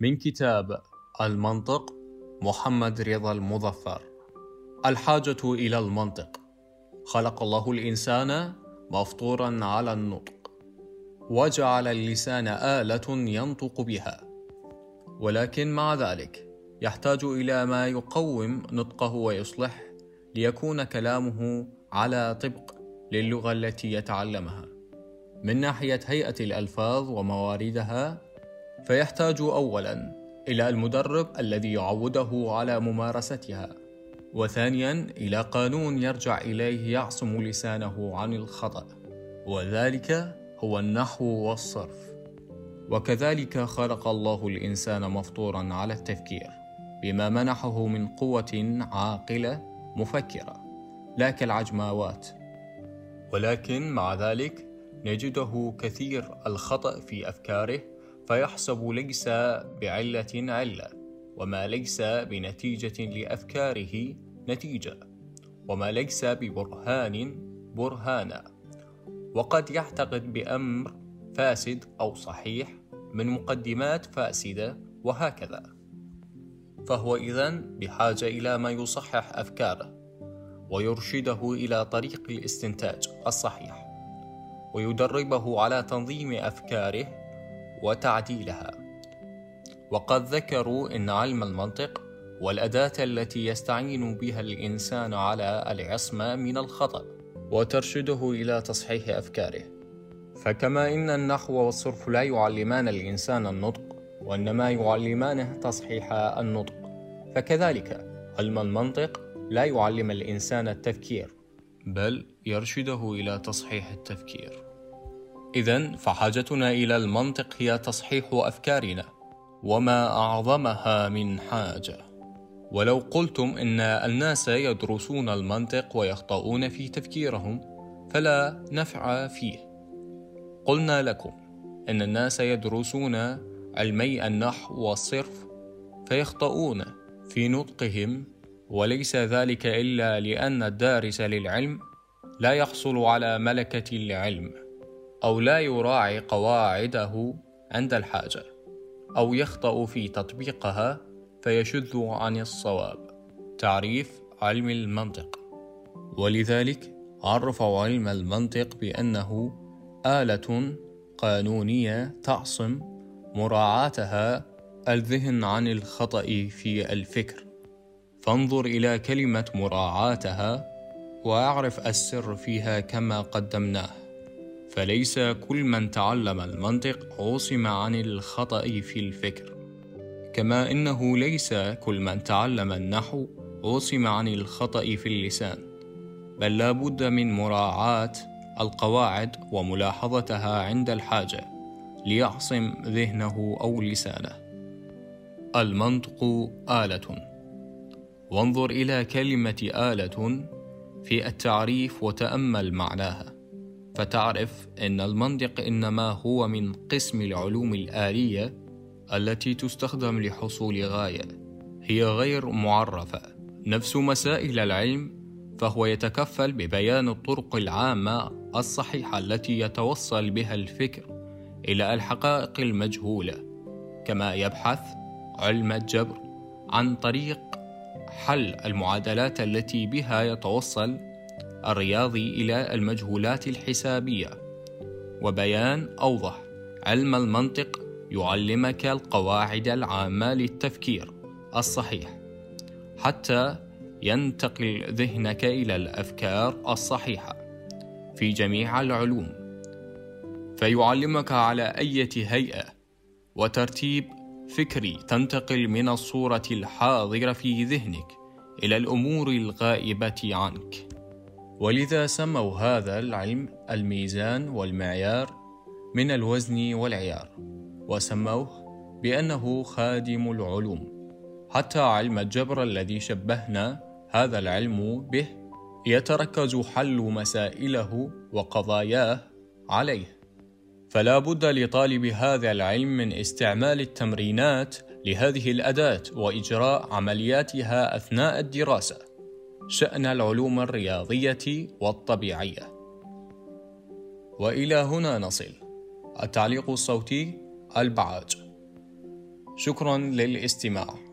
من كتاب المنطق محمد رضا المظفر. الحاجة إلى المنطق. خلق الله الإنسان مفطورا على النطق وجعل اللسان آلة ينطق بها. ولكن مع ذلك يحتاج إلى ما يقوم نطقه ويصلح ليكون كلامه على طبق للغة التي يتعلمها. من ناحية هيئة الألفاظ ومواردها فيحتاج أولا إلى المدرب الذي يعوده على ممارستها وثانيا إلى قانون يرجع إليه يعصم لسانه عن الخطأ وذلك هو النحو والصرف. وكذلك خلق الله الإنسان مفطورا على التفكير بما منحه من قوة عاقلة مفكرة لا كالعجماوات. ولكن مع ذلك نجده كثير الخطأ في أفكاره فيحسب ليس بعلة علة وما ليس بنتيجة لأفكاره نتيجة وما ليس ببرهان برهانا وقد يعتقد بأمر فاسد أو صحيح من مقدمات فاسدة وهكذا. فهو إذن بحاجة إلى ما يصحح أفكاره ويرشده إلى طريق الاستنتاج الصحيح ويدربه على تنظيم أفكاره وتعديلها. وقد ذكروا إن علم المنطق والأداة التي يستعين بها الإنسان على العصمة من الخطأ وترشده إلى تصحيح أفكاره. فكما إن النحو والصرف لا يعلمان الإنسان النطق وإنما يعلمانه تصحيح النطق. فكذلك علم المنطق لا يعلم الإنسان التفكير بل يرشده إلى تصحيح التفكير. إذا فحاجتنا إلى المنطق هي تصحيح أفكارنا وما أعظمها من حاجة. ولو قلتم إن الناس يدرسون المنطق ويخطئون في تفكيرهم فلا نفع فيه. قلنا لكم إن الناس يدرسون علمي النحو والصرف فيخطئون في نطقهم وليس ذلك إلا لأن الدارس للعلم لا يحصل على ملكة العلم أو لا يراعي قواعده عند الحاجة أو يخطأ في تطبيقها فيشذ عن الصواب. تعريف علم المنطق. ولذلك عرف علم المنطق بأنه آلة قانونية تعصم مراعاتها الذهن عن الخطأ في الفكر. فانظر إلى كلمة مراعاتها وأعرف السر فيها كما قدمناه. فليس كل من تعلم المنطق عصم عن الخطأ في الفكر. كما إنه ليس كل من تعلم النحو عصم عن الخطأ في اللسان بل لا بد من مراعاة القواعد وملاحظتها عند الحاجة ليعصم ذهنه أو لسانه. المنطق آلة. وانظر إلى كلمة آلة في التعريف وتأمل معناها. فتعرف أن المنطق إنما هو من قسم العلوم الآلية التي تستخدم لحصول غاية هي غير معرفة. نفس مسائل العلم فهو يتكفل ببيان الطرق العامة الصحيحة التي يتوصل بها الفكر إلى الحقائق المجهولة كما يبحث علم الجبر عن طريق حل المعادلات التي بها يتوصل الرياضي إلى المجهولات الحسابية. وبيان أوضح علم المنطق يعلمك القواعد العامة للتفكير الصحيح. حتى ينتقل ذهنك إلى الأفكار الصحيحة في جميع العلوم. فيعلمك على أية هيئة وترتيب فكري تنتقل من الصورة الحاضرة في ذهنك إلى الأمور الغائبة عنك. ولذا سموا هذا العلم الميزان والمعيار من الوزن والعيار وسموه بأنه خادم العلوم. حتى علم الجبر الذي شبهنا هذا العلم به يتركز حل مسائله وقضاياه عليه. فلا بد لطالب هذا العلم من استعمال التمرينات لهذه الأداة وإجراء عملياتها أثناء الدراسة. شأن العلوم الرياضية والطبيعية. وإلى هنا نصل. التعليق الصوتي البعاج. شكرا للاستماع